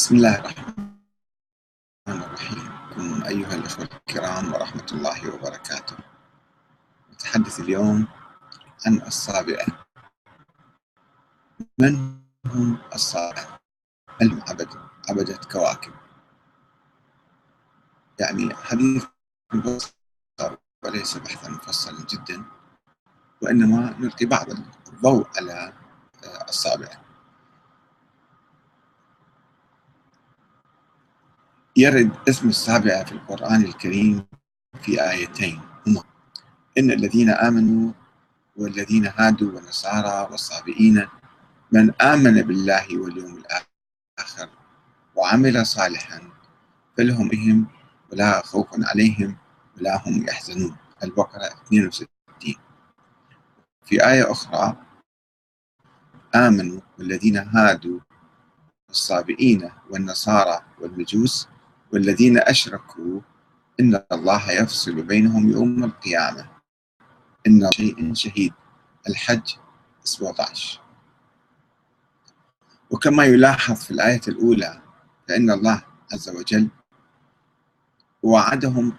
بسم الله الرحمن الرحيم. أيها الأخوة الكرام ورحمة الله وبركاته. نتحدث اليوم عن الصابئة. من هم الصابئة؟ من عبد عبدة كواكب. يعني حديث مبسط وليس بحثا مفصلا جدا وإنما نلقي بعض الضوء على الصابئة. يرد اسم السابعة في القرآن الكريم في آيتين. هما إن الذين آمنوا والذين هادوا والنصارى والصابئين من آمن بالله واليوم الآخر وعمل صالحا فلهم بهم ولا خوف عليهم ولا هم يحزنون. البقرة 62 في آية أخرى آمنوا والذين هادوا والصابئين والنصارى والمجوس والذين أشركوا إن الله يفصل بينهم يوم القيامة. إن شيء شهيد. الحج 17 وكما يلاحظ في الآية الأولى فإن الله عز وجل وعدهم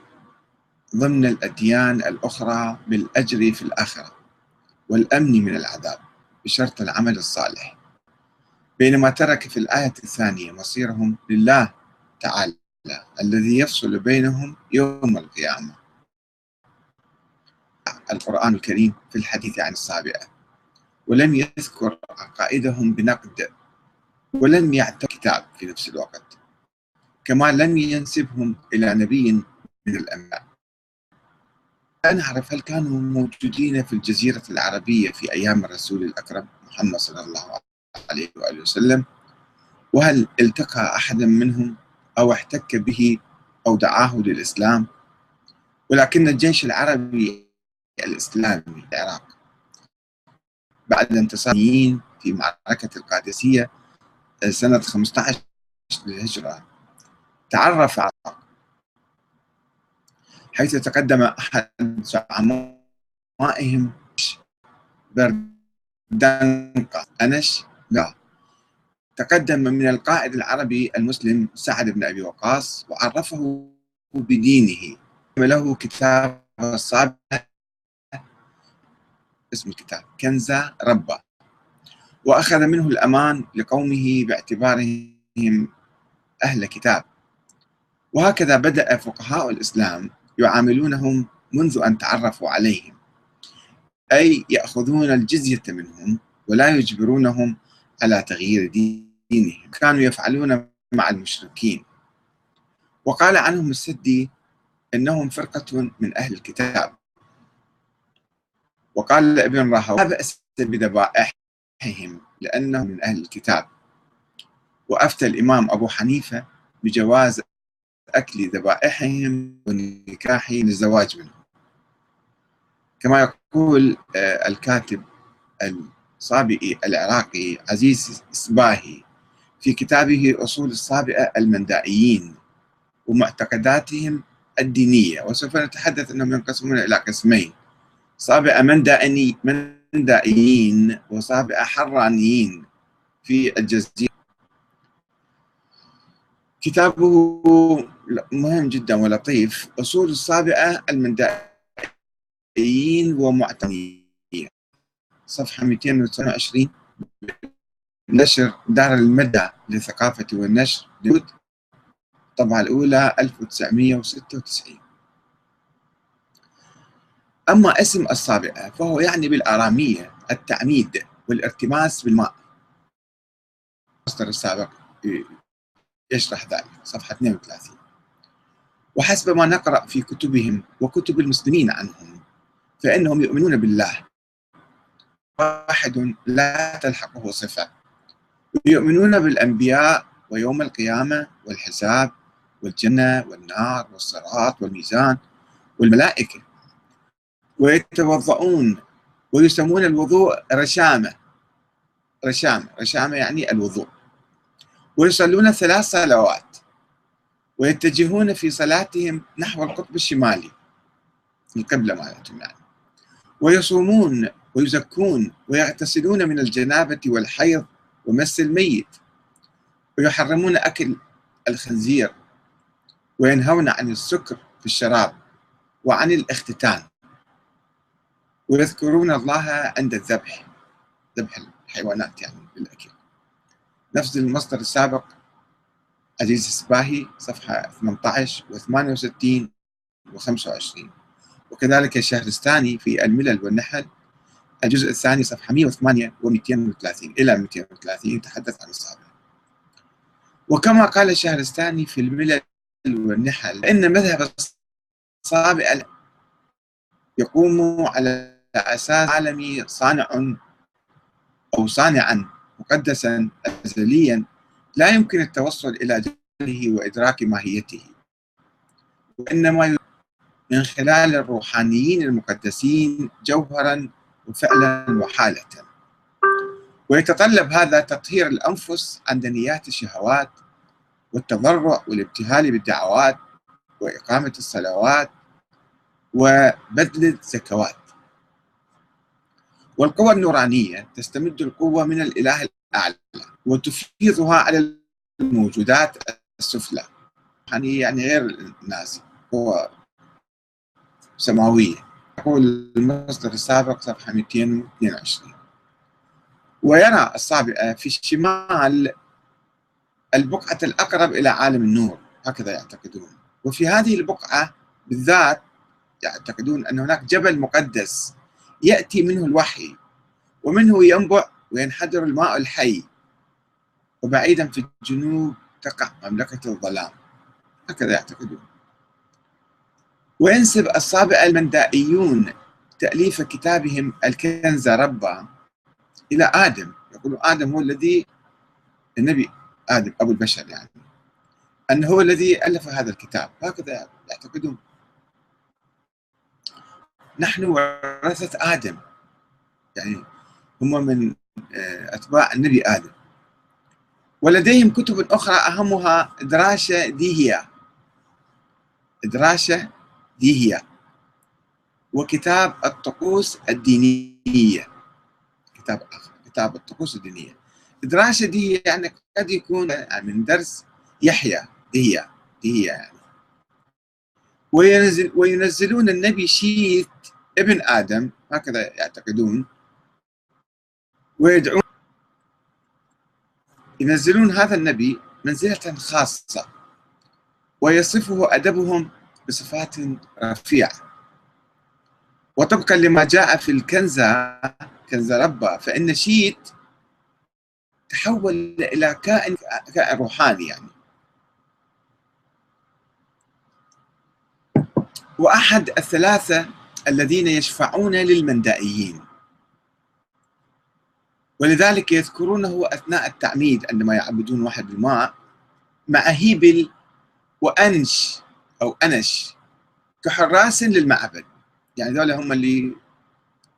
ضمن الأديان الأخرى بالأجر في الآخرة والأمن من العذاب بشرط العمل الصالح. بينما ترك في الآية الثانية مصيرهم لله تعالى. الذي يفصل بينهم يوم القيامة. القرآن الكريم في الحديث عن السابعة ولم يذكر عقائدهم بنقد ولم يعتقد كتاب في نفس الوقت. كما لم ينسبهم إلى نبي من الأنبياء. نعرف هل كانوا موجودين في الجزيرة العربية في أيام الرسول الأكرم محمد صلى الله عليه وآله وسلم؟ وهل التقى أحدا منهم؟ أو احتك به أو دعاه للإسلام ولكن الجيش العربي الإسلامي العراق بعد انتصار في معركة القادسية سنة 15 للهجرة تعرف على حيث تقدم أحد زعمائهم بردنقة أنش لا. تقدم من القائد العربي المسلم سعد بن أبي وقاص وعرفه بدينه. له كتاب الصابع. اسم الكتاب كنزة ربة. وأخذ منه الأمان لقومه باعتبارهم أهل كتاب. وهكذا بدأ فقهاء الإسلام يعاملونهم منذ أن تعرفوا عليهم. أي يأخذون الجزية منهم ولا يجبرونهم على تغيير دينهم كانوا يفعلون مع المشركين. وقال عنهم السدي إنهم فرقة من أهل الكتاب. وقال ابن راهو لا بأس بذبائحهم لأنهم من أهل الكتاب. وأفتى الإمام أبو حنيفة بجواز أكل ذبائحهم ونكاحهم للزواج منهم. كما يقول الكاتب الصابئي العراقي عزيز إسباهي في كتابه أصول الصابئة المندائيين ومعتقداتهم الدينية وسوف نتحدث أنهم ينقسمون إلى قسمين. صابئة مندائي مندائيين وصابئة حرانيين في الجزيرة. كتابه مهم جدا ولطيف. أصول الصابئة المندائيين ومعتقدين صفحة 229 نشر دار المدى للثقافة والنشر الطبعة الأولى 1996 أما اسم الصابئة فهو يعني بالآرامية التعميد والارتماس بالماء. المصدر السابق يشرح ذلك صفحة 32 وحسب ما نقرأ في كتبهم وكتب المسلمين عنهم فإنهم يؤمنون بالله واحد لا تلحقه صفة. ويؤمنون بالأنبياء ويوم القيامة والحساب والجنة والنار والصراط والميزان والملائكة. ويتوضؤون ويسمون الوضوء رشامة. رشامة. رشامة يعني الوضوء. ويصلون ثلاث صلوات. ويتجهون في صلاتهم نحو القطب الشمالي. القبلة مالتهم يعني ويصومون ويزكون ويغتسلون من الجنابة والحيض ومس الميت. ويحرمون أكل الخنزير وينهون عن السكر في الشراب وعن الاختتان. ويذكرون الله عند الذبح ذبح الحيوانات يعني بالأكل. نفس المصدر السابق عزيز السباهي صفحة 18 و 68 و 25 وكذلك الشهرستاني في الملل والنحل الجزء الثاني صفحة 108 و 230 إلى 230 يتحدث عن الصابع وكما قال الشهرستاني في الملل والنحل إن مذهب الصابع يقوم على أساس عالمي صانع أو صانعا مقدسا أزليا لا يمكن التوصل إلى جهله وإدراك ماهيته. وإنما من خلال الروحانيين المقدسين جوهرا وفعلا وحالة. ويتطلب هذا تطهير الأنفس عن دنيات الشهوات والتضرع والابتهال بالدعوات وإقامة الصلوات وبذل الزكوات. والقوى النورانية تستمد القوة من الإله الأعلى وتفيضها على الموجودات السفلى. يعني يعني غير الناس هو سماوية. يقول المصدر السابق صفحة 222 ويرى الصابئة في الشمال البقعة الأقرب إلى عالم النور هكذا يعتقدون. وفي هذه البقعة بالذات يعتقدون أن هناك جبل مقدس يأتي منه الوحي ومنه ينبع وينحدر الماء الحي وبعيدا في الجنوب تقع مملكة الظلام. هكذا يعتقدون. وينسب الصابئة المندائيون تأليف كتابهم الكنز ربا إلى آدم. يقول آدم هو الذي النبي آدم أبو البشر يعني أنه هو الذي ألف هذا الكتاب. هكذا يعتقدون. نحن ورثة آدم. يعني هم من آه، أتباع النبي آدم. ولديهم كتب أخرى أهمها دراشة ديهيا دراشة ديهيا وكتاب الطقوس الدينية. كتاب آخر كتاب الطقوس الدينية. دراشة دي يعني قد يكون من درس يحيى ديهيا ديهيا يعني. وينزل وينزلون النبي شيث ابن آدم هكذا يعتقدون. ويدعون ينزلون هذا النبي منزلة خاصة. ويصفه أدبهم بصفات رفيعة وطبقا لما جاء في الكنزة كنز ربا فإن شيت تحول إلى كائن كائن روحاني يعني. وأحد الثلاثة الذين يشفعون للمندائيين. ولذلك يذكرونه أثناء التعميد عندما يعبدون واحد بالماء مع هيبل وأنش. أو أنش كحراس للمعبد. يعني ذولا هم اللي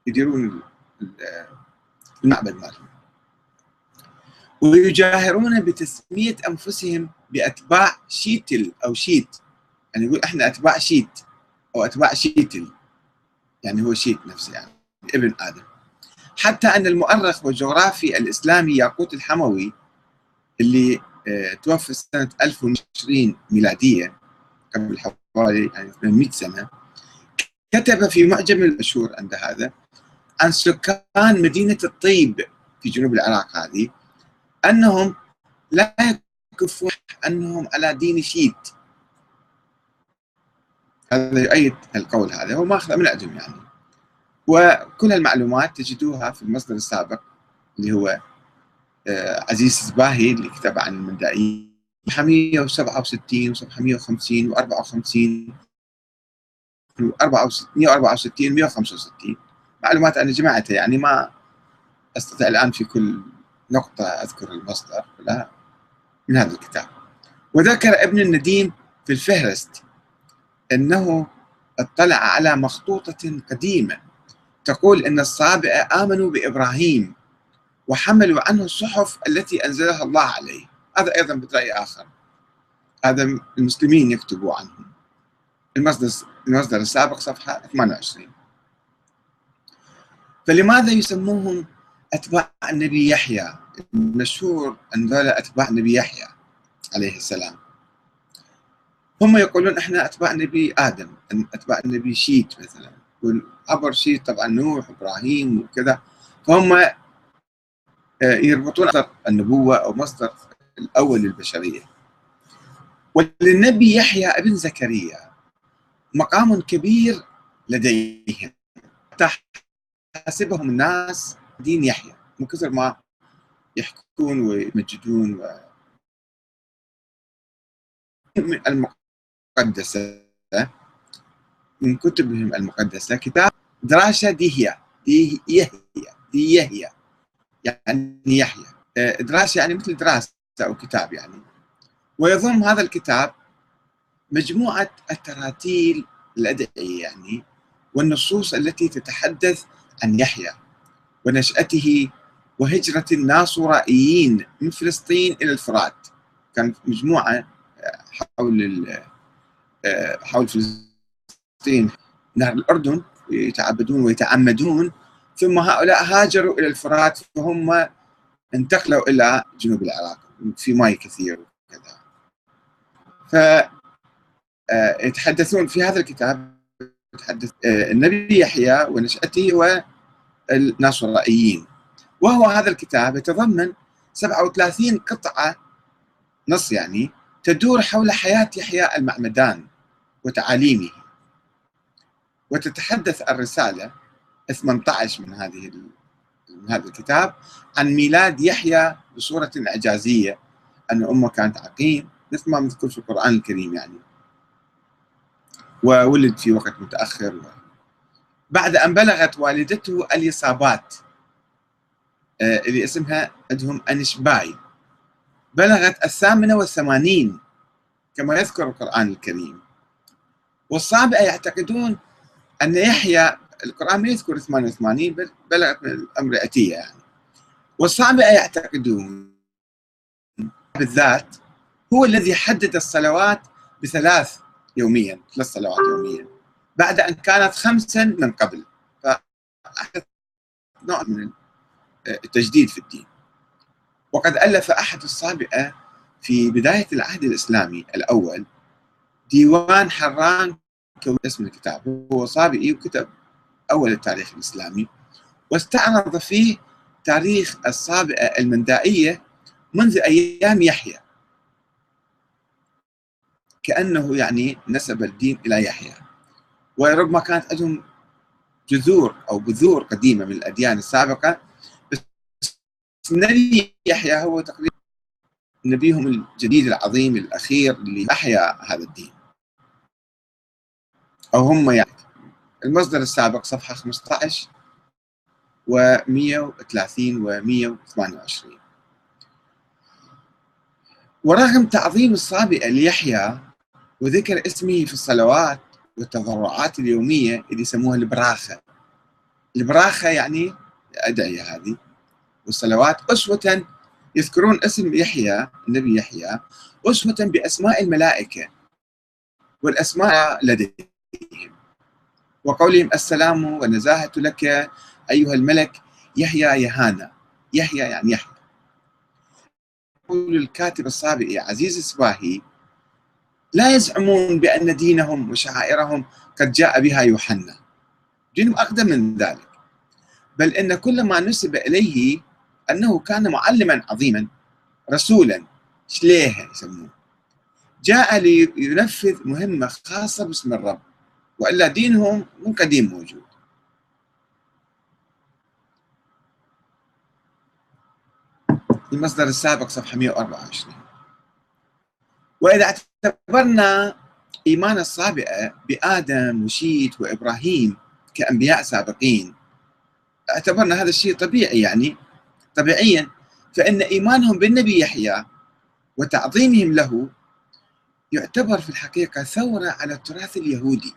يديرون المعبد مالهم. ويجاهرون بتسمية أنفسهم بأتباع شيتل أو شيت. يعني يقول إحنا أتباع شيت أو أتباع شيتل. يعني هو شيت نفسه يعني ابن آدم. حتى أن المؤرخ والجغرافي الإسلامي ياقوت الحموي اللي آه، توفى سنة 1020 ميلادية قبل حوالي يعني 800 سنة كتب في معجم المشهور عند هذا عن سكان مدينة الطيب في جنوب العراق هذه أنهم لا يكفون أنهم على دين شيت. هذا يؤيد القول هذا هو ماخذ من عندهم يعني. وكل المعلومات تجدوها في المصدر السابق اللي هو آه، عزيز الزباهي اللي كتب عن المندائيين 167 و 750 و 54 و 164 و 165 معلومات أنا جمعتها يعني ما أستطيع الآن في كل نقطة أذكر المصدر لا من هذا الكتاب. وذكر ابن النديم في الفهرست أنه اطلع على مخطوطة قديمة تقول إن الصابئة آمنوا بإبراهيم وحملوا عنه الصحف التي أنزلها الله عليه. هذا أيضا برأي آخر. هذا المسلمين يكتبوا عنهم. المصدر المصدر السابق صفحة 28 فلماذا يسموهم أتباع النبي يحيى؟ المشهور أن ذولا أتباع نبي يحيى عليه السلام. هم يقولون إحنا أتباع نبي آدم أتباع نبي شيت مثلا. والعبر شيت طبعا نوح إبراهيم وكذا. فهم آه، يربطون مصدر النبوة أو مصدر الأول للبشرية. وللنبي يحيى ابن زكريا مقام كبير لديهم. حسبهم الناس دين يحيى من كثر ما يحكون ويمجدون و المقدسة من كتبهم المقدسة كتاب دراسة ديهيا دي يهيا دي يهيا يعني يحيى. آه، دراسة يعني مثل دراسة. أو كتاب يعني. ويضم هذا الكتاب مجموعة التراتيل الأدعية يعني والنصوص التي تتحدث عن يحيى ونشأته وهجرة الناصرائيين من فلسطين إلى الفرات. كان مجموعة حول آه، حول فلسطين نهر الأردن يتعبدون ويتعمدون ثم هؤلاء هاجروا إلى الفرات فهم انتقلوا إلى جنوب العراق. في ماء كثير وكذا. ف آه، يتحدثون في هذا الكتاب يتحدث آه، النبي يحيى ونشأته والناصرائيين وهو هذا الكتاب يتضمن 37 قطعة نص يعني تدور حول حياة يحيى المعمدان وتعاليمه. وتتحدث الرسالة 18 من هذه من هذا الكتاب عن ميلاد يحيى بصورة إعجازية أن أمه كانت عقيم مثل ما مذكور في القرآن الكريم يعني. وولد في وقت متأخر. بعد أن بلغت والدته اليصابات آه، اللي اسمها عندهم أنشباي بلغت الثامنة والثمانين كما يذكر القرآن الكريم. والصابئة يعتقدون أن يحيى القرآن ما يذكر 88 بل بلغت من الأمر أتية يعني. والصابئة يعتقدون بالذات هو الذي حدد الصلوات بثلاث يوميا ثلاث صلوات يوميا. بعد أن كانت خمسا من قبل. فأحدث نوع من التجديد في الدين. وقد ألف أحد الصابئة في بداية العهد الإسلامي الأول ديوان حران اسم الكتاب. هو صابئي وكتب أول التاريخ الإسلامي واستعرض فيه تاريخ الصابئة المندائية منذ أيام يحيى. كأنه يعني نسب الدين إلى يحيى. وربما كانت عندهم جذور أو بذور قديمة من الأديان السابقة بس النبي يحيى هو تقريبا نبيهم الجديد العظيم الأخير اللي أحيا هذا الدين. أو هم يعني المصدر السابق صفحة 15 و 130 و 128 ورغم تعظيم الصابئة ليحيى وذكر اسمه في الصلوات والتضرعات اليومية اللي يسموها البراخة. البراخة يعني الأدعية هذه. والصلوات أسوة يذكرون اسم يحيى النبي يحيى أسوة بأسماء الملائكة والأسماء لديهم. وقولهم السلام والنزاهة لك أيها الملك يحيى يهانا. يحيى يعني يحيى. يقول الكاتب الصابئي عزيز السباهي لا يزعمون بأن دينهم وشعائرهم قد جاء بها يوحنا. دينهم أقدم من ذلك. بل إن كل ما نسب إليه أنه كان معلما عظيما رسولا شليها يسموه. جاء لينفذ مهمة خاصة باسم الرب. وإلا دينهم من قديم موجود. المصدر السابق صفحة 124 وإذا اعتبرنا إيمان الصابئة بآدم وشيت وإبراهيم كأنبياء سابقين اعتبرنا هذا الشيء طبيعي يعني طبيعيا. فإن إيمانهم بالنبي يحيى وتعظيمهم له يعتبر في الحقيقة ثورة على التراث اليهودي.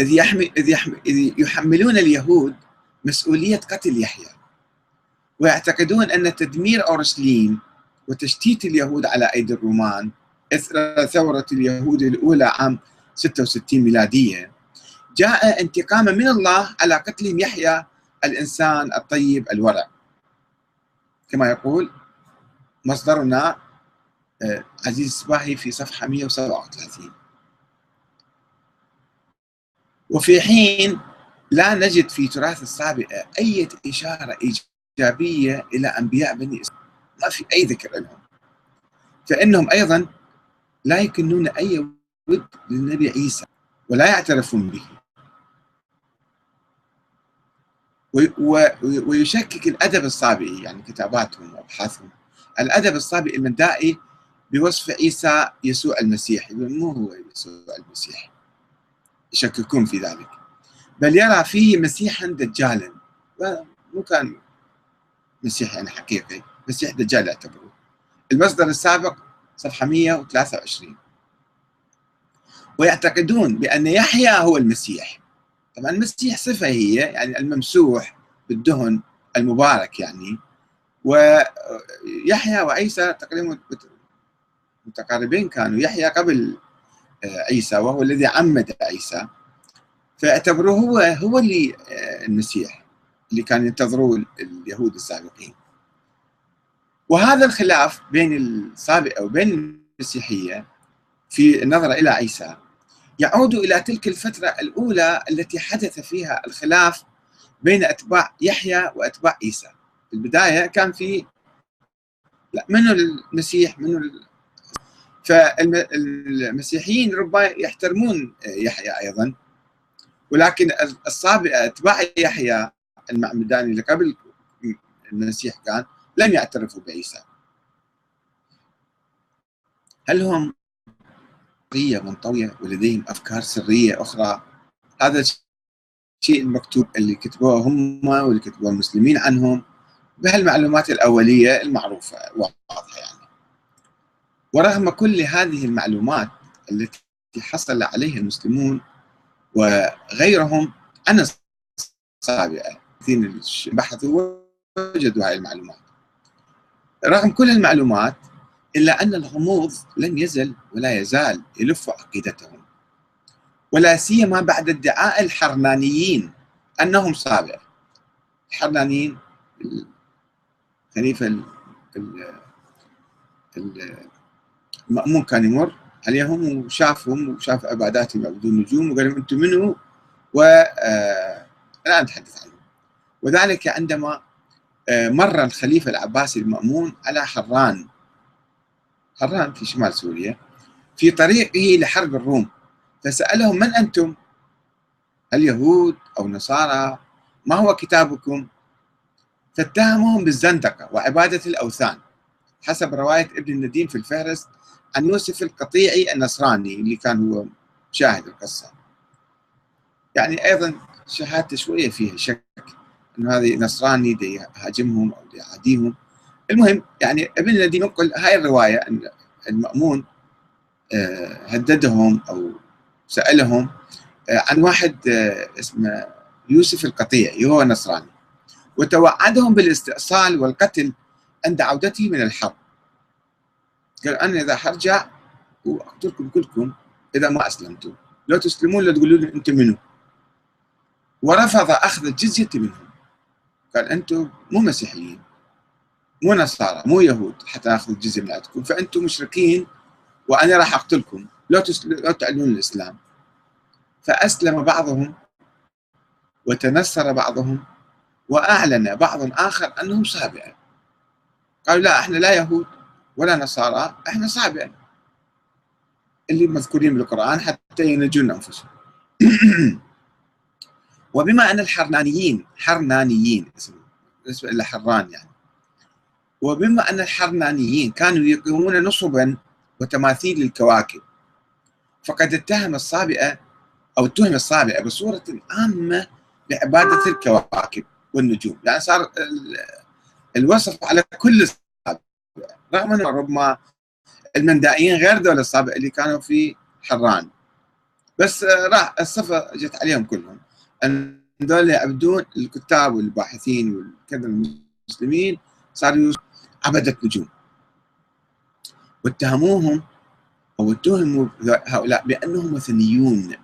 إذ, يحمل إذ, يحمل إذ يحملون اليهود مسؤولية قتل يحيى ويعتقدون أن تدمير أورشليم وتشتيت اليهود على أيدي الرومان إثر ثورة اليهود الأولى عام 66 ميلادية. جاء انتقاما من الله على قتلهم يحيى الإنسان الطيب الورع. كما يقول مصدرنا آه، عزيز السباهي في صفحة 137 وفي حين لا نجد في تراث السابقة أي إشارة إيجابية إلى أنبياء بني إسرائيل. ما في أي ذكر لهم. فإنهم أيضا لا يكنون أي ود للنبي عيسى ولا يعترفون به. ويشكك الأدب الصابئي يعني كتاباتهم وأبحاثهم. الأدب الصابئي المندائي بوصف عيسى يسوع المسيح مو هو يسوع المسيح. يشككون في ذلك. بل يرى فيه مسيحا دجالا. مو كان مسيح يعني حقيقي مسيح دجال يعتبروه. المصدر السابق صفحة 123 ويعتقدون بأن يحيى هو المسيح. طبعا المسيح صفة هي يعني الممسوح بالدهن المبارك يعني. ويحيى وعيسى تقريبا متقاربين كانوا. يحيى قبل عيسى وهو الذي عمد عيسى. فاعتبروه هو هو اللي آه، المسيح اللي كانوا ينتظروه اليهود السابقين. وهذا الخلاف بين السابقة وبين المسيحية في النظره إلى عيسى. يعود إلى تلك الفترة الأولى التي حدث فيها الخلاف بين أتباع يحيى وأتباع عيسى. في البداية كان في لا منو المسيح منو فالمسيحيين ربما يحترمون يحيى أيضا ولكن الصابئه أتباع يحيى المعمداني اللي قبل المسيح كان لم يعترفوا بعيسى. هل هم قية منطوية ولديهم أفكار سرية أخرى؟ هذا الشيء المكتوب اللي كتبوه هم واللي كتبوه المسلمين عنهم بهالمعلومات الأولية المعروفة واضحة يعني. ورغم كل هذه المعلومات التي حصل عليها المسلمون وغيرهم عن السابقة الذين بحثوا وجدوا هذه المعلومات. رغم كل المعلومات إلا أن الغموض لم يزل ولا يزال يلف عقيدتهم. ولا سيما بعد ادعاء الحرنانيين أنهم صابئة. الحرنانيين الخليفة المأمون كان يمر عليهم وشافهم وشاف عباداتهم يعبدون النجوم وقال لهم أنتم منو؟ والان آه نتحدث عنهم وذلك عندما آه مر الخليفة العباسي المأمون على حران. حران في شمال سوريا في طريقه لحرب الروم. فسألهم من أنتم؟ هل يهود أو نصارى ما هو كتابكم؟ فاتهمهم بالزندقة وعبادة الأوثان. حسب رواية ابن النديم في الفهرست عن يوسف القطيعي النصراني اللي كان هو شاهد القصة. يعني أيضا شهادته شوية فيها شك أنه هذا نصراني دي يهاجمهم أو دي يعاديهم المهم يعني ابن النديم ينقل هاي الرواية أن المأمون آه، هددهم أو سألهم آه، عن واحد آه، اسمه يوسف القطيعي هو نصراني. وتوعدهم بالاستئصال والقتل عند عودته من الحرب. قال أنا إذا حرجع وأقتلكم كلكم إذا ما أسلمتم. لو تسلمون لا تقولوا لي أنتم منو. ورفض أخذ الجزية منهم. قال أنتم مو مسيحيين مو نصارى مو يهود حتى ناخذ الجزية من عندكم فأنتم مشركين وأنا راح أقتلكم. لو لو تعلنون الإسلام. فأسلم بعضهم وتنصر بعضهم وأعلن بعض آخر أنهم صابئة. قالوا لا إحنا لا يهود. ولا نصارى إحنا صابئه اللي مذكورين بالقرآن حتى ينجون أنفسهم. وبما أن الحرنانيين حرنانيين بالنسبة إلى حران يعني. وبما أن الحرنانيين كانوا يقيمون نصبا وتماثيل للكواكب فقد اتهم الصابئة أو اتهم الصابئة بصورة عامة بعباده الكواكب والنجوم. يعني صار الوصف على كل رغم انه ربما المندائيين غير دول الصابئه اللي كانوا في حران. بس راح الصفه جت عليهم كلهم. أن دول يعبدون الكتاب والباحثين وكذا المسلمين صاروا عبدة نجوم واتهموهم أو اتهموا هؤلاء بأنهم وثنيون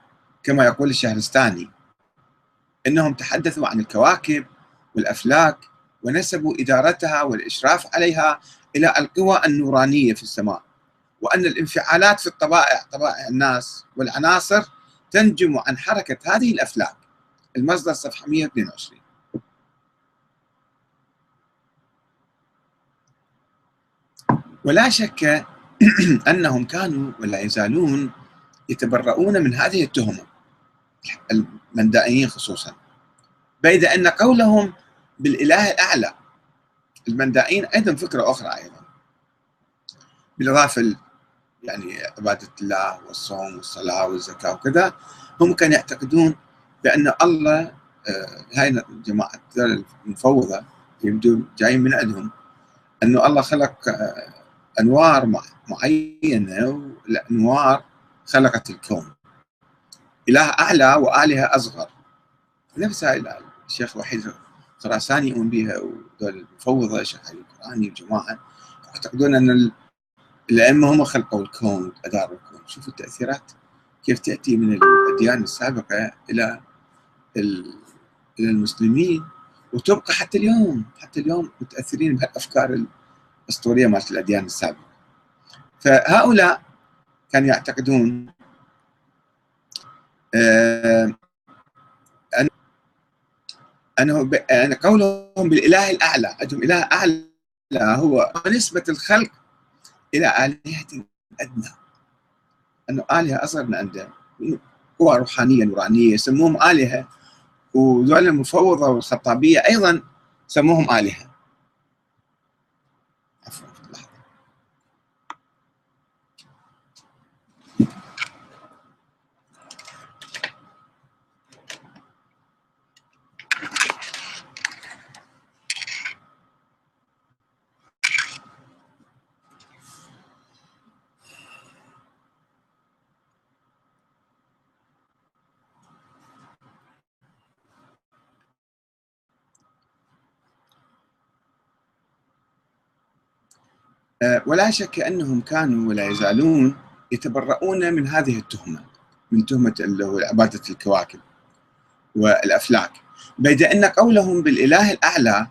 كما يقول الشهرستاني إنهم تحدثوا عن الكواكب والأفلاك ونسبوا إدارتها والإشراف عليها إلى القوى النورانية في السماء وأن الانفعالات في الطبائع طبائع الناس والعناصر تنجم عن حركة هذه الأفلاك. المصدر صفحة 122 ولا شك أنهم كانوا ولا يزالون يتبرؤون من هذه التهمة المندائيين خصوصا. بيد أن قولهم بالإله الأعلى المندائيين عندهم فكرة أخرى أيضا. بالإضافة يعني عبادة الله والصوم والصلاة والزكاة وكذا هم كانوا يعتقدون بأن الله آه، هاي جماعة المفوضة يبدو جايين من عندهم أنه الله خلق آه، أنوار معينة والأنوار خلقت الكون. إله أعلى وآلهة أصغر. نفس هاي الشيخ وحيد خراساني يؤمن بها ودول المفوضة شيخ علي القرآني وجماعة يعتقدون أن الأئمة هم خلقوا الكون أداروا الكون. شوفوا التأثيرات كيف تأتي من الأديان السابقة إلى إلى المسلمين وتبقى حتى اليوم حتى اليوم متأثرين بهالأفكار الأسطورية مالت الأديان السابقة. فهؤلاء كانوا يعتقدون آه أنه أن قولهم بالإله الأعلى عندهم إله أعلى هو نسبة الخلق إلى آلهة أدنى. أنه آلهة أصغر من عندهم قوى روحانية نورانية يسموهم آلهة وذول المفوضة والخطابية أيضا سموهم آلهة آه، ولا شك أنهم كانوا ولا يزالون يتبرؤون من هذه التهمة من تهمة عبادة الكواكب والأفلاك. بيد أن قولهم بالإله الأعلى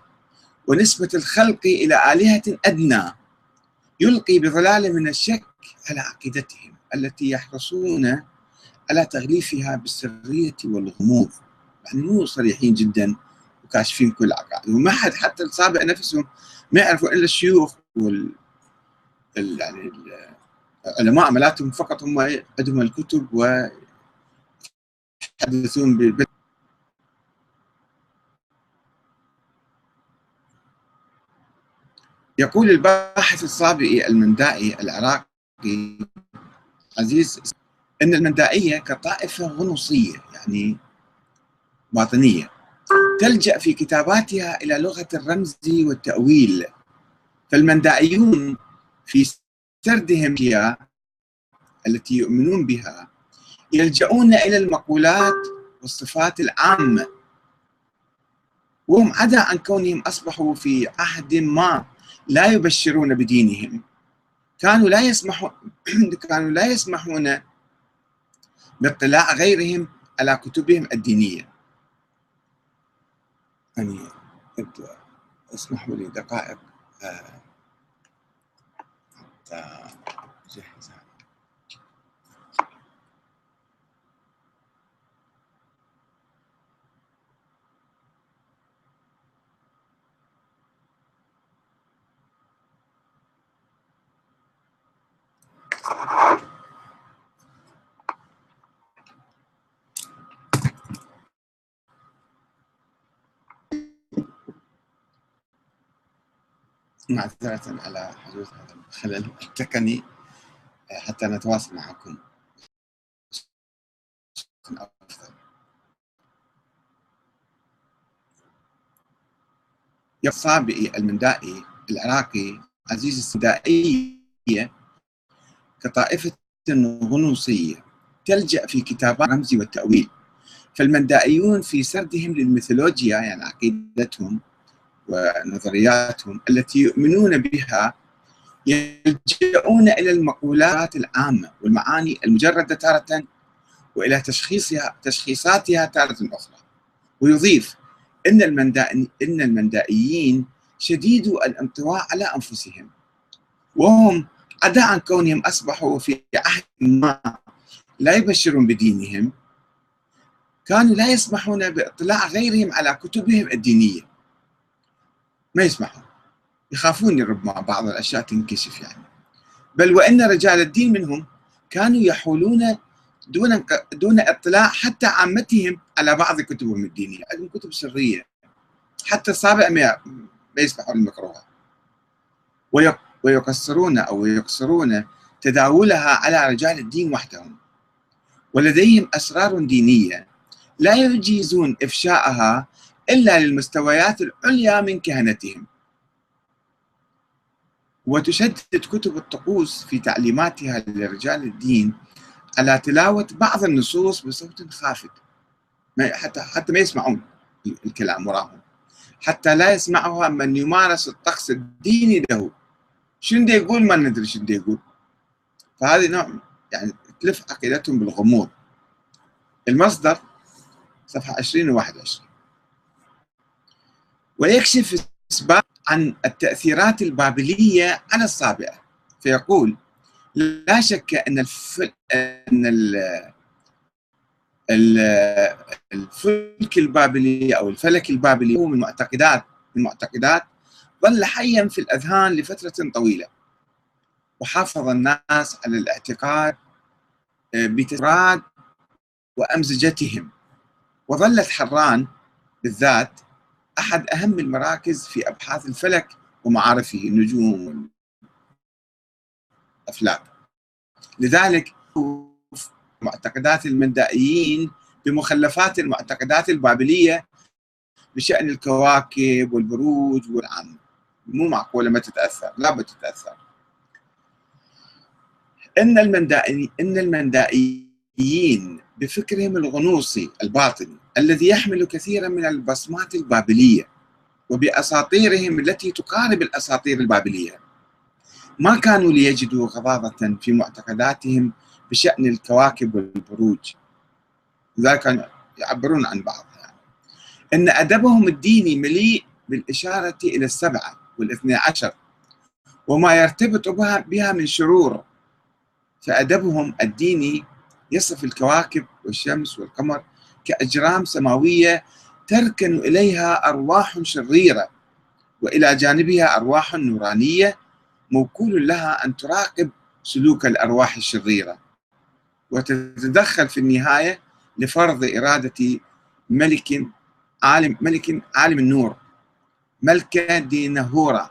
ونسبة الخلق إلى آلهة أدنى يلقي بظلال من الشك على عقيدتهم التي يحرصون على تغليفها بالسرية والغموض. يعني مو صريحين جدا وكاشفين كل عقائد وما حد حتى السابق نفسهم ما يعرفوا إلا الشيوخ وال يعني العلماء عملاتهم فقط هم عندهم الكتب ويحدثون ب يقول الباحث الصابئي المندائي العراقي عزيز إن المندائية كطائفة غنوصية يعني باطنية تلجأ في كتاباتها إلى لغة الرمز والتأويل فالمندائيون في سردهم هي التي يؤمنون بها يلجؤون إلى المقولات والصفات العامة. وهم عدا عن كونهم أصبحوا في عهد ما لا يبشرون بدينهم. كانوا لا يسمحون كانوا لا يسمحون باطلاع غيرهم على كتبهم الدينية. يعني اسمحوا لي دقائق. آه. جهز معذرة على حدوث هذا الخلل التقني آه، حتى نتواصل معكم. أفضل. الصابئي المندائي العراقي عزيز السندائية كطائفة غنوصية تلجأ في كتابات الرمز والتأويل فالمندائيون في سردهم للميثولوجيا يعني عقيدتهم ونظرياتهم التي يؤمنون بها يلجؤون إلى المقولات العامة والمعاني المجردة تارة وإلى تشخيصها تشخيصاتها تارة أخرى. ويضيف إن إن المندائيين شديدو الانطواء على أنفسهم. وهم عدا عن كونهم أصبحوا في عهد ما لا يبشرون بدينهم كانوا لا يسمحون بإطلاع غيرهم على كتبهم الدينية. ما يسمحون. يخافون ربما بعض الأشياء تنكشف يعني. بل وإن رجال الدين منهم كانوا يحولون دون دون إطلاع حتى عامتهم على بعض كتبهم الدينية، عندهم كتب سرية. حتى السابع ما يسمحون المكروهه ويقصرون أو يقصرون تداولها على رجال الدين وحدهم. ولديهم أسرار دينية. لا يجيزون إفشاءها إلا للمستويات العليا من كهنتهم. وتشدد كتب الطقوس في تعليماتها لرجال الدين على تلاوة بعض النصوص بصوت خافت. حتى حتى ما يسمعون الكلام وراهم. حتى لا يسمعها من يمارس الطقس الديني له. شنو يقول؟ ما ندري شنو يقول. فهذه نوع يعني تلف عقيدتهم بالغموض. المصدر صفحة 20 و 21 ويكشف إسباب عن التأثيرات البابلية على الصابئة. فيقول لا شك أن الفل... أن ال... الفلك البابلي أو الفلك البابلي هو من معتقدات من معتقدات ظل حيا في الأذهان لفترة طويلة. وحافظ الناس على الاعتقاد آه، بتراد وأمزجتهم. وظلت حران بالذات أحد أهم المراكز في أبحاث الفلك ومعارفه النجوم والأفلاك لذلك معتقدات المندائيين بمخلفات المعتقدات البابلية بشأن الكواكب والبروج والعام مو معقولة ما تتأثر لا إن المندائيين إن المندائيين بفكرهم الغنوصي الباطني الذي يحمل كثيرا من البصمات البابلية وبأساطيرهم التي تقارب الأساطير البابلية ما كانوا ليجدوا غضاضة في معتقداتهم بشأن الكواكب والبروج لذلك يعبرون عن بعض يعني. أن أدبهم الديني مليء بالإشارة إلى السبعة والاثنى عشر وما يرتبط بها, من شرور فأدبهم الديني يصف الكواكب والشمس والقمر كأجرام سماوية تركن إليها أرواح شريرة وإلى جانبها أرواح نورانية موكول لها أن تراقب سلوك الأرواح الشريرة. وتتدخل في النهاية لفرض إرادة ملك عالم ملك عالم النور ملكة دينهورا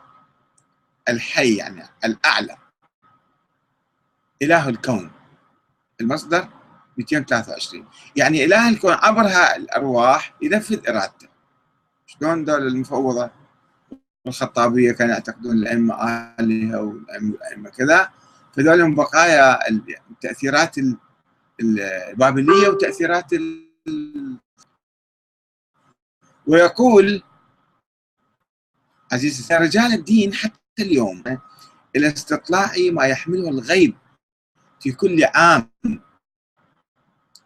الحي يعني الأعلى إله الكون. المصدر 223 يعني إله الكون عبرها الأرواح ينفذ إرادته. شلون دول المفوضة الخطابية كانوا يعتقدون الأئمة آلهة والأئمة كذا. فذول هم بقايا التأثيرات البابلية وتأثيرات ال... ويقول عزيزي رجال الدين حتى اليوم إلى استطلاع ما يحمله الغيب في كل عام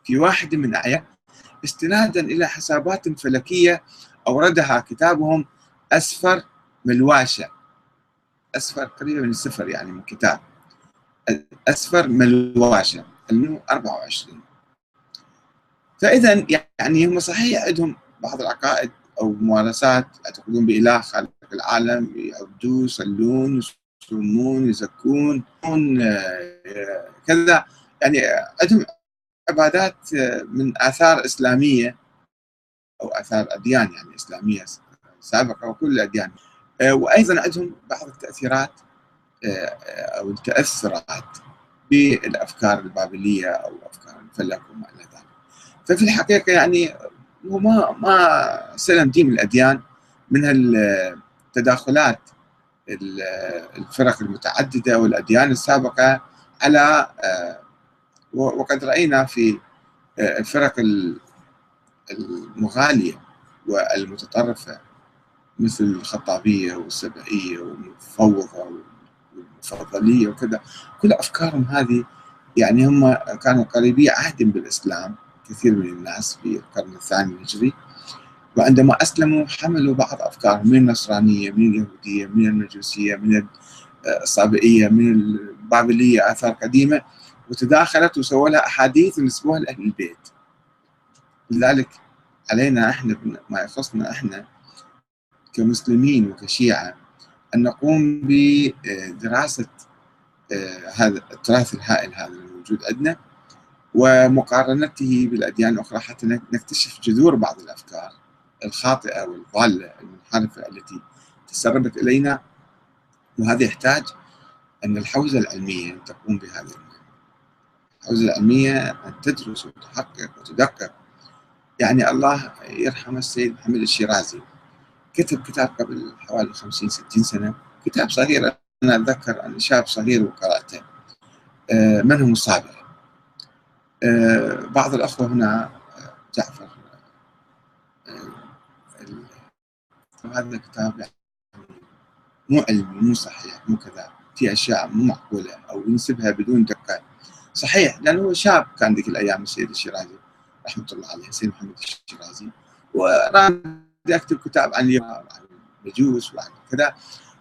في واحد من أعياد استنادا إلى حسابات فلكية أوردها كتابهم أسفر ملواشة. أسفر قريبة من السفر يعني من كتاب. أسفر ملواشة 2024 فإذا يعني هم صحيح عندهم بعض العقائد أو ممارسات يعتقدون بإله خالق العالم يعبدون يصلون يصومون يزكون آه، كذا. يعني عندهم عبادات من آثار إسلامية أو آثار أديان يعني إسلامية سابقة وكل الأديان آه، وأيضا عندهم بعض التأثيرات آه، أو التأثرات بالأفكار البابلية أو أفكار الفلك وما إلى ذلك. ففي الحقيقة يعني هو ما ما سلم دين الأديان من التداخلات الفرق المتعددة والأديان السابقة على آه، وقد رأينا في آه، الفرق المغالية والمتطرفة مثل الخطابية والسبعية والمفوضة والمفضلية وكذا. كل أفكارهم هذه يعني هم كانوا قريبي عهد بالإسلام كثير من الناس في القرن الثاني الهجري. وعندما أسلموا حملوا بعض أفكارهم من النصرانية من اليهودية من المجوسية من الصابئية من البابلية آثار قديمة وتداخلت وسووا لها أحاديث ونسبوها لأهل البيت. لذلك علينا إحنا ما يخصنا إحنا كمسلمين وكشيعة أن نقوم بدراسة آه، هذا التراث الهائل هذا الموجود عندنا ومقارنته بالأديان الأخرى حتى نكتشف جذور بعض الأفكار. الخاطئة والضالة المنحرفة التي تسربت إلينا وهذا يحتاج أن الحوزة العلمية تقوم بهذه المهمة الحوزة العلمية أن تدرس وتحقق وتدقق. يعني الله يرحم السيد محمد الشيرازي كتب كتاب قبل حوالي 50 60 سنة كتاب صغير. أنا أتذكر أن شاب صغير وقرأته. آه، من هم الصابر؟ آه، بعض الأخوة هنا جعفر. هذا الكتاب يعني مو علمي مو صحيح مو كذا. في أشياء مو معقولة أو ينسبها بدون دقة. صحيح لأنه هو شاب كان ذيك الأيام السيد الشيرازي رحمة الله عليه السيد محمد الشيرازي. وراد يكتب كتاب عن عن المجوس وعن كذا.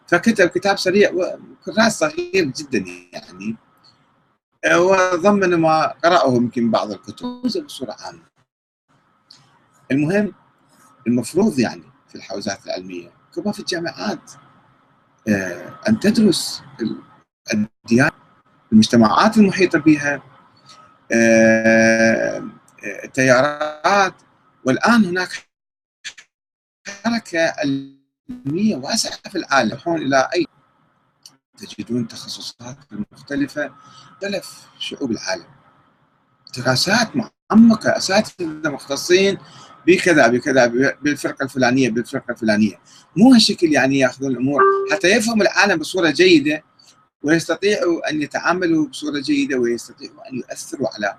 فكتب كتاب سريع وكراس صغير جدا يعني. وضمن ما قرأه يمكن بعض الكتب بصورة عامة. المهم المفروض يعني في الحوزات العلمية. كما في الجامعات. آه، أن تدرس الديانة المجتمعات المحيطة بها. آه، آه، التيارات. والآن هناك حركة علمية واسعة في العالم. يروحون إلى أي تجدون تخصصات مختلفة مختلف شعوب العالم. دراسات معمقة. أساتذة مختصين بكذا بكذا بالفرقة الفلانية بالفرقة الفلانية. مو هالشكل يعني يأخذون الأمور. حتى يفهموا العالم بصورة جيدة ويستطيعوا أن يتعاملوا بصورة جيدة ويستطيعوا أن يؤثروا على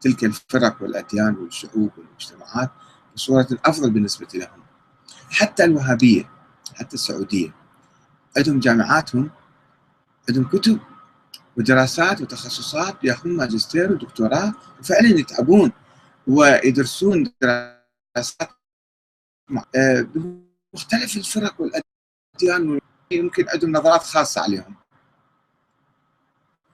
تلك الفرق والأديان والشعوب والمجتمعات بصورة أفضل بالنسبة لهم. حتى الوهابية حتى السعودية. عندهم جامعاتهم عندهم كتب ودراسات وتخصصات يأخذون ماجستير ودكتوراه وفعلا يتعبون ويدرسون دراسات آه، بمختلف الفرق والأديان يمكن عندهم نظرات خاصة عليهم.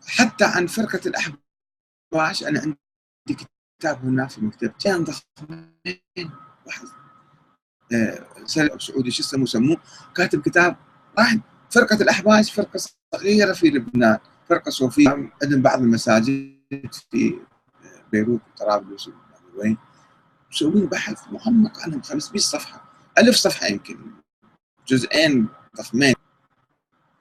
حتى عن فرقة الاحباش أنا عندي كتاب هنا في المكتب. كان ضخمين. واحد آه سعودي شو اسمه سموه. كاتب كتاب واحد فرقة الاحباش فرقة صغيرة في لبنان فرقة صوفية. عندهم بعض المساجد في بيروت وطرابلس وين. مسوين بحث معمق عنهم 500 صفحة 1000 صفحة يمكن جزئين ضخمين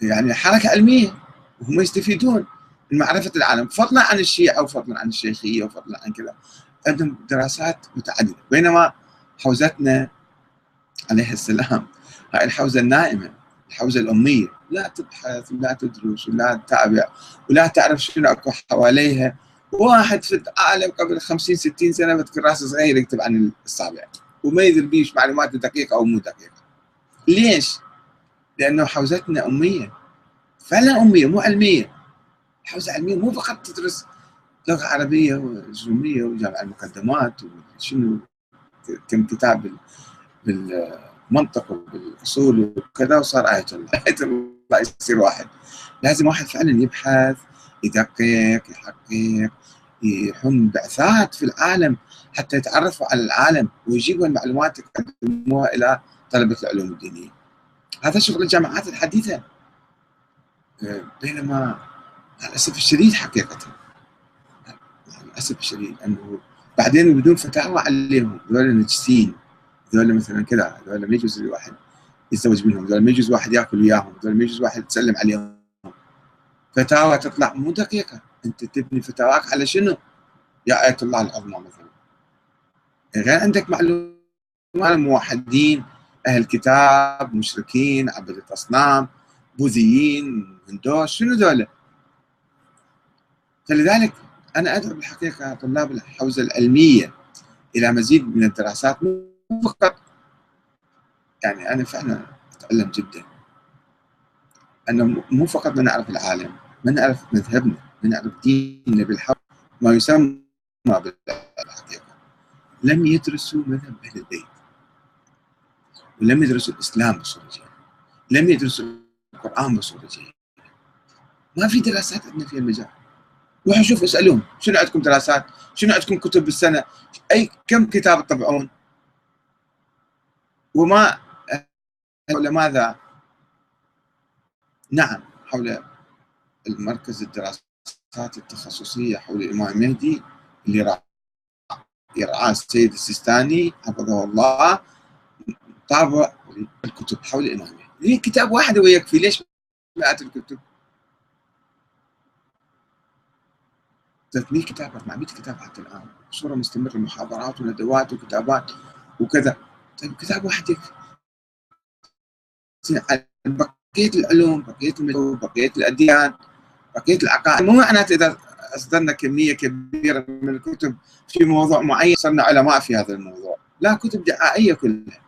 يعني حركة علمية وهم يستفيدون من معرفة العالم فضلا عن الشيعة وفضلا عن الشيخية وفضلا عن كذا. عندهم دراسات متعددة. بينما حوزتنا عليه السلام هاي الحوزة النائمة الحوزة الأمية لا تبحث ولا تدرس ولا تتابع ولا تعرف شنو أكو حواليها. واحد في العالم قبل 50 60 سنة بذكر رأسه صغير يكتب عن الصابع. وما يدري بيش معلومات دقيقة أو مو دقيقة. ليش؟ لأنه حوزتنا أمية. فعلا أمية مو علمية. حوزة علمية مو فقط تدرس لغة عربية وزوميه وجامع المقدمات وشنو كم كتاب بالمنطق وبالأصول وكذا وصار آية الله. آية الله يصير واحد. لازم واحد فعلا يبحث يدقق يحقق يحم بعثات في العالم حتى يتعرفوا على العالم ويجيبوا المعلومات يقدموها إلى طلبة العلوم الدينية. هذا شغل الجامعات الحديثة. آه، بينما للاسف الشديد حقيقة للاسف الشديد انه بعدين بدون فتاوى عليهم ذول نجسين ذول مثلا كذا ذول ما يجوز الواحد يتزوج منهم ذول ما يجوز واحد يأكل وياهم ذول ما يجوز واحد يتسلم عليهم فتاوى تطلع مو دقيقة أنت تبني فتاواك على شنو؟ يا آية الله العظمى مثلا غير عندك معلومات موحدين أهل كتاب مشركين عبدة اصنام بوذيين هندوس شنو ذولا؟ فلذلك أنا أدعو بالحقيقة طلاب الحوزة العلمية إلى مزيد من الدراسات مو فقط يعني أنا فعلا أتعلم جدا أنه مو فقط نعرف العالم ما نعرف مذهبنا ما نعرف ديننا بالحق ما يسمى بالحقيقة لم يدرسوا مذهب أهل البيت ولم يدرسوا الإسلام بصورة جيدة لم يدرسوا القرآن بصورة جيدة ما في دراسات عندنا في المجال روحوا شوفوا اسألوهم شنو عندكم دراسات؟ شنو عندكم كتب بالسنة؟ أي كم كتاب تطبعون؟ وما حول ماذا؟ نعم حول المركز الدراسات التخصصية حول الامام المهدي اللي يرعاه السيد السيستاني حفظه الله طابع الكتب حول الامام المهدي كتاب واحد ويكفي ليش مئات الكتب؟ 300 كتاب 400 كتاب حتى الآن. بصوره مستمرة محاضرات وندوات وكتابات وكذا. طيب كتاب واحد يكفي. بقية العلوم بقية الملوك بقية الأديان بقية العقائد. مو معناته إذا أصدرنا كمية كبيرة من الكتب في موضوع معين صرنا علماء في هذا الموضوع. لا كتب دعائية كلها.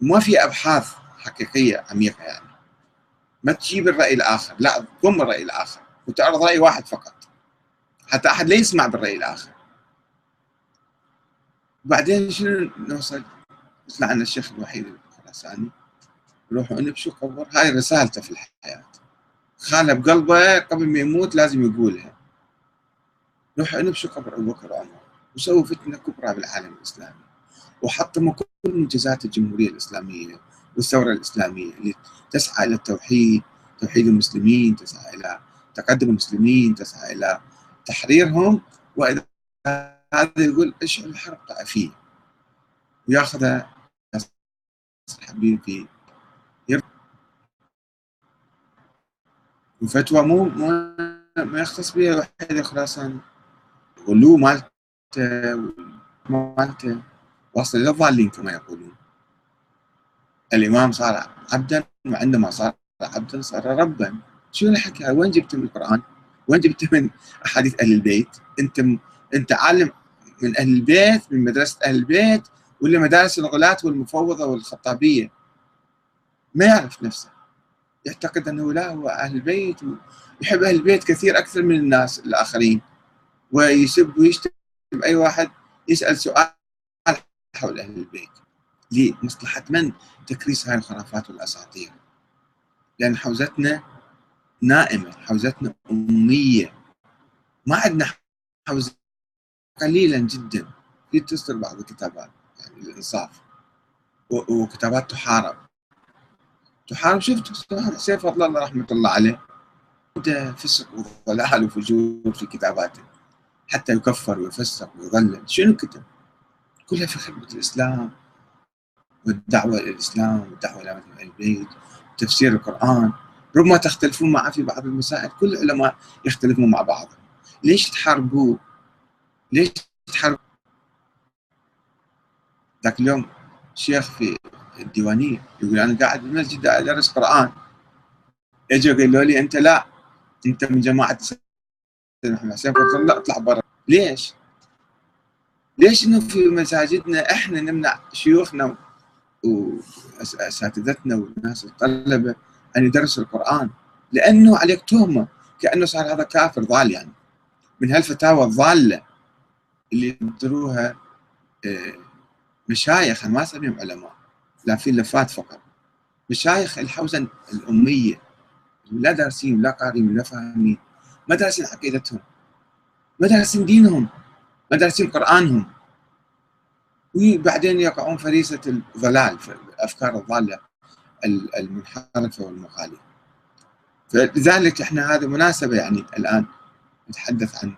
ما في أبحاث حقيقية عميقة يعني. ما تجيب الرأي الآخر. لا ضم الراي الآخر. وتعرض رأي واحد فقط. حتى أحد لا يسمع بالرأي الآخر. بعدين شنو نوصل؟ يطلع عنا الشيخ الوحيد الخراساني. يروحوا نبشوا قبر هاي رسالته في الحياة. خانه بقلبه قبل ما يموت لازم يقولها. روحوا نبشوا قبر أبو بكر وعمر. وسووا فتنة كبرى بالعالم الإسلامي. وحطموا كل منجزات الجمهورية الإسلامية والثورة الإسلامية اللي تسعى إلى التوحيد توحيد المسلمين تسعى إلى تقدم المسلمين تسعى إلى تحريرهم. وإذا هذا يقول اشعل الحرب طائفيه وياخذ حبيبي وفتوى مو ما يختص بها الوحيد خراسان غلو مالته مالته واصل إلى الضالين كما يقولون. الإمام صار عبدا وعندما صار عبدا صار ربا. شو الحكي؟ وين جبت من القرآن؟ وين جبت من أحاديث أهل البيت؟ أنت أنت عالم من أهل البيت من مدرسة أهل البيت ولا مدارس الغلاة والمفوضة والخطابية. ما يعرف نفسه. يعتقد أنه لا هو أهل البيت ويحب أهل البيت كثير أكثر من الناس الآخرين. ويسب ويشتم أي واحد يسأل سؤال حول أهل البيت لمصلحة من؟ تكريس هاي الخرافات والأساطير. لأن حوزتنا نائمة حوزتنا أمية. ما عندنا حوزه قليلا جدا. في تصدر بعض الكتابات يعني الإنصاف. وكتابات تحارب. تحارب شفت حسين فضل الله رحمة الله عليه. عنده فسق وضلال وفجور في كتاباته. حتى يكفر ويفسق ويضلل. شنو كتب؟ كلها في خدمة الإسلام والدعوة إلى الإسلام والدعوة إلى البيت تفسير القرآن. ربما تختلفون معه في بعض المسائل. كل العلماء يختلفون مع بعضهم ليش تحاربوه؟ ليش تحاربوا؟ ذاك اليوم شيخ في الديوانية. يقول أنا قاعد بالمسجد أدرس قرآن. اجوا قالوا لي أنت لا أنت من جماعة محمد حسين. قلت لا اطلع برا. ليش؟ ليش إنه في مساجدنا إحنا نمنع شيوخنا واساتذتنا والناس الطلبة أن يدرسوا القرآن؟ لأنه عليك تهمة كأنه صار هذا كافر ضال يعني. من هالفتاوى الضالة اللي ينطروها آه، مشايخ ما أسميهم علماء. لا في لفات فقط. مشايخ الحوزة الأمية لا دارسين لا قارين لا فاهمين. ما دارسين عقيدتهم. ما دارسين دينهم. ما دارسين قرآنهم. وبعدين يقعون فريسة الضلال الأفكار الضالة المنحرفة والمغالية. فلذلك إحنا هذه مناسبة يعني الآن نتحدث عن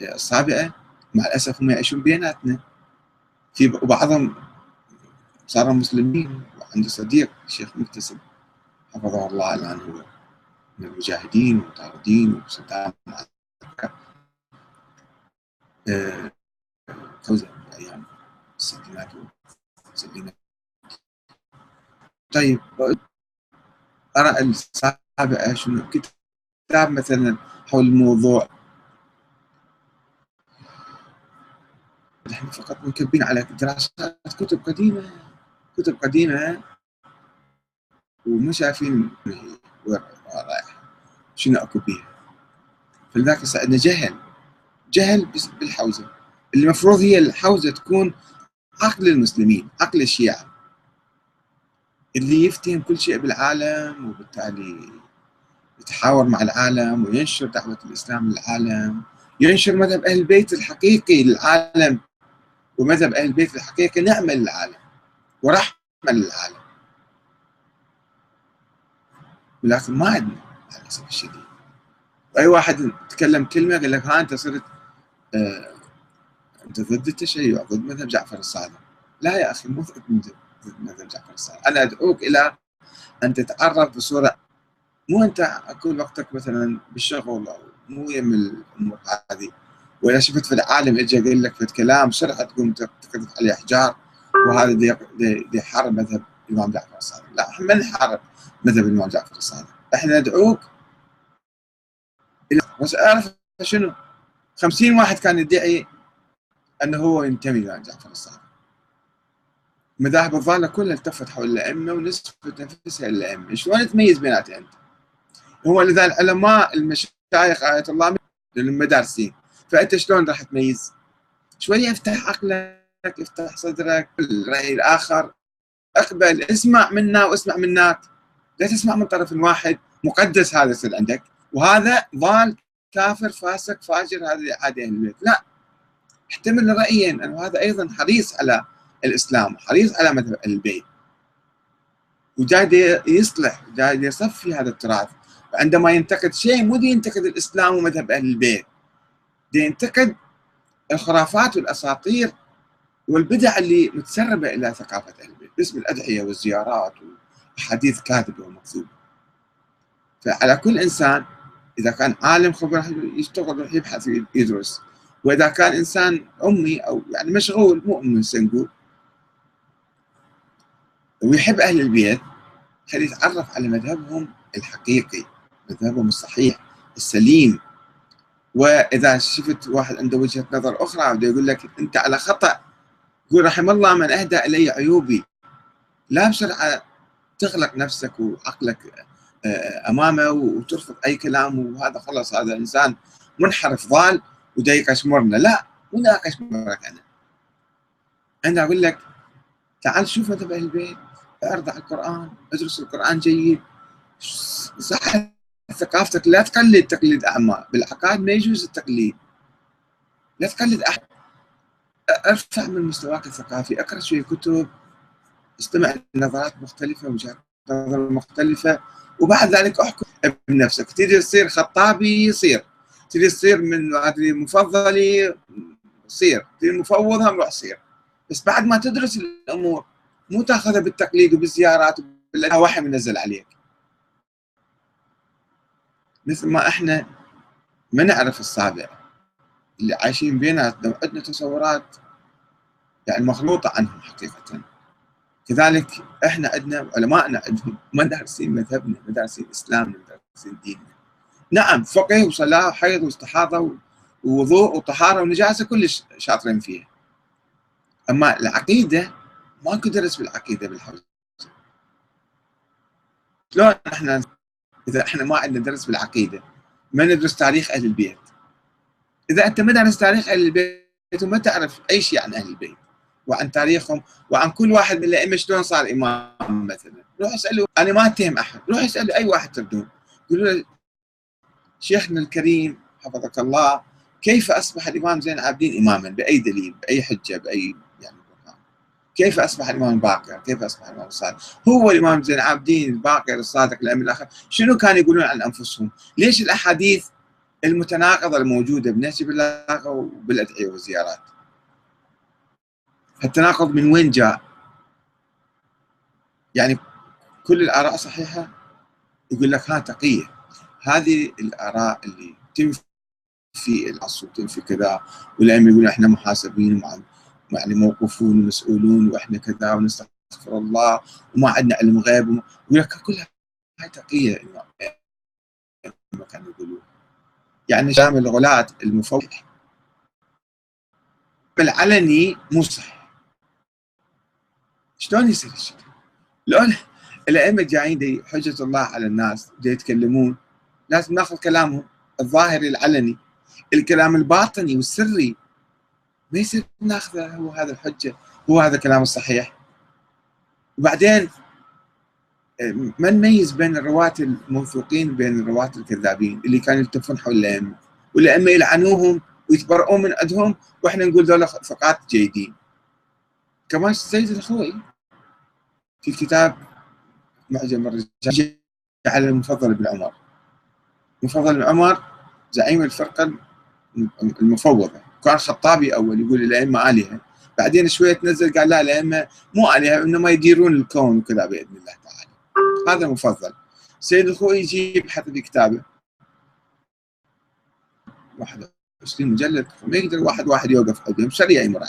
السابقه مع الأسف هم يعيشون بيناتنا. في بعضهم صاروا مسلمين وعنده صديق الشيخ مكتسب حفظه الله الآن هو من المجاهدين والمطاردين وصدام آه، فوزا أيام الستينات والسبعينات طيب أرى السابعة شنو؟ كتاب مثلا حول الموضوع نحن فقط منكبين على دراسات كتب قديمة. كتب قديمة وما شايفين وين شنو أكو بيها. فلذلك عندنا جهل. جهل بالحوزة. اللي المفروض هي الحوزة تكون عقل المسلمين عقل الشيعة. اللي يفتهم كل شيء بالعالم وبالتالي يتحاور مع العالم وينشر دعوة الإسلام للعالم. ينشر مذهب أهل البيت الحقيقي للعالم. ومذهب أهل البيت الحقيقي نعمة للعالم. ورحمة للعالم. ولكن ما عندنا للأسف الشديد أي واحد تكلم كلمة يقول لك ها أنت صرت آه أنت ضد التشيع ضد مذهب جعفر الصادق. لا يا أخي مو ضد مذهب جعفر الصادق. أنا أدعوك إلى أن تتعرف بصورة مو أنت كل وقتك مثلا بالشغل أو مو يم الأمور هذه. وإذا شفت في العالم اجى قال لك في كلام سرعة تقوم تقذف عليه أحجار. وهذا دي, دي, دي حرب مذهب الإمام جعفر الصادق. لا إحنا ما نحارب مذهب الإمام جعفر الصادق. إحنا ندعوك بس أعرف شنو؟ 50 واحد كان يدعي أنه هو ينتمي إلى جعفر الصادق. المذاهب الضالة كلها التفت حول الأئمة ونسبت نفسها للائمه شلون تميز بيناتها أنت؟ هو لذا العلماء المشايخ آية الله للمدارسين. فأنت شلون راح تميز؟ شوية أفتح عقلك. افتح صدرك الراي الآخر. اقبل اسمع منا واسمع منك. لا تسمع من طرف واحد. مقدس هذا يصير عندك. وهذا ضال كافر فاسق فاجر هذا عادي أهل البيت لا. احتمل رايا أنه هذا أيضا حريص على الإسلام حريص على مذهب البيت. وجاي يصلح جاي يصفي هذا التراث. عندما ينتقد شيء مو ينتقد الإسلام ومذهب أهل البيت. دي ينتقد الخرافات والأساطير والبدع اللي متسربة إلى ثقافة أهل البيت. باسم الأدعية والزيارات وأحاديث كاذبه ومكذوبه فعلى كل إنسان إذا كان عالم خبره يشتغل يروح يبحث يدرس. وإذا كان إنسان أمي أو يعني مشغول مو أمي نقول. ويحب أهل البيت خليه يتعرف على مذهبهم الحقيقي مذهبهم الصحيح السليم. وإذا شفت واحد عنده وجهة نظر أخرى بده يقول لك أنت على خطأ. يقول رحم الله من أهدى إلي عيوبي. لا بسرعة تغلق نفسك وعقلك آه، أمامه وترفض أي كلام وهذا خلص هذا إنسان منحرف ضال ودا يقشمرنا لا مو دا اقشمرك أنا. أنا أقول لك تعال شوف مذهب أهل البيت اعرض على القرآن أدرس القرآن جيد. صح ثقافتك لا تقلد تقليد اعمى بالعقائد ما يجوز التقليد. لا تقلد أحد. أرفع من مستواك الثقافي. أقرأ شوية كتب استمع لنظرات مختلفة وجهات نظر مختلفة وبعد ذلك أحكم بنفسك. تريد تصير خطابي صير تريد تصير من أدري مفضلي صير. تريد مفوض هم روح صير. بس بعد ما تدرس الأمور مو تأخذها بالتقليد وبالزيارات وحي منزل عليك. مثل ما إحنا ما نعرف السابع اللي عايشين بيناتنا وعندنا تصورات يعني مخلوطة عنهم حقيقة. كذلك إحنا عندنا علمائنا عندهم ما دارسين مذهبنا ما دارسين إسلامنا ما دارسين ديننا. نعم فقه وصلاة وحيض واستحاضة ووضوء وطهارة ونجاسة كلش شاطرين فيها. أما العقيدة ماكو درس بالعقيدة بالحوزة. شلون إحنا إذا إحنا ما عندنا درس بالعقيدة؟ ما ندرس تاريخ أهل البيت. إذا انت ما دارس تاريخ أهل البيت وما تعرف أي شيء عن أهل البيت وعن تاريخهم وعن كل واحد من الأئمة شلون صار امام مثلا. روح اساله أنا ما أتهم أحد. روح اساله أي واحد تردون قولوا له شيخنا الكريم حفظك الله كيف أصبح الإمام زين العابدين اماما؟ بأي دليل؟ بأي حجة؟ بأي يعني كيف أصبح الإمام الباقر؟ كيف أصبح الإمام الصادق؟ هو الإمام زين العابدين الباقر الصادق الامام الآخر. شنو كانوا يقولون عن أنفسهم؟ ليش الأحاديث المتناقضة الموجودة بنهج البلاغه وبالأدعية والزيارات؟ التناقض من وين جاء يعني كل الآراء صحيحة يقول لك ها تقية هذه الآراء اللي تنفي العصر وتنفي كذا والأئمة يقولون إحنا محاسبين يعني موقوفون ومسؤولون وإحنا كذا ونستغفر الله وما عندنا علم غيب. يقول لك كلها هاي تقية ما كانوا يقولون يعني شامل الغلاة المفوض العلني مو صح شلون يصير الشيء؟ لو الأئمة جايين حجة الله على الناس دي يتكلمون. لازم ناخذ كلامهم الظاهري العلني. الكلام الباطني والسري. ما يصير ناخذه هو هذا الحجة هو هذا الكلام الصحيح. وبعدين ما نميز بين الرواة الموثوقين وبين الرواة الكذابين اللي كانوا يلتفون حول الأئمة والأئمة يلعنوهم ويتبرؤون من عندهم وإحنا نقول ذولا فقات جيدين. كمان سيد الخوي في كتاب معجم الرجال على المفضل بن عمر. مفضل بن عمر زعيم الفرقة المفوضة. كان خطابي أول يقول الأئمة آلهة. بعدين شوية تنزل قال لا الأئمة مو آلهة إنما يديرون الكون وكذا بإذن الله تعالى. هذا مفضل سيد الخوي يجيب حتى في كتابة. 21 مجلد. ما يقدر واحد واحد يوقف عليهم سريع يمر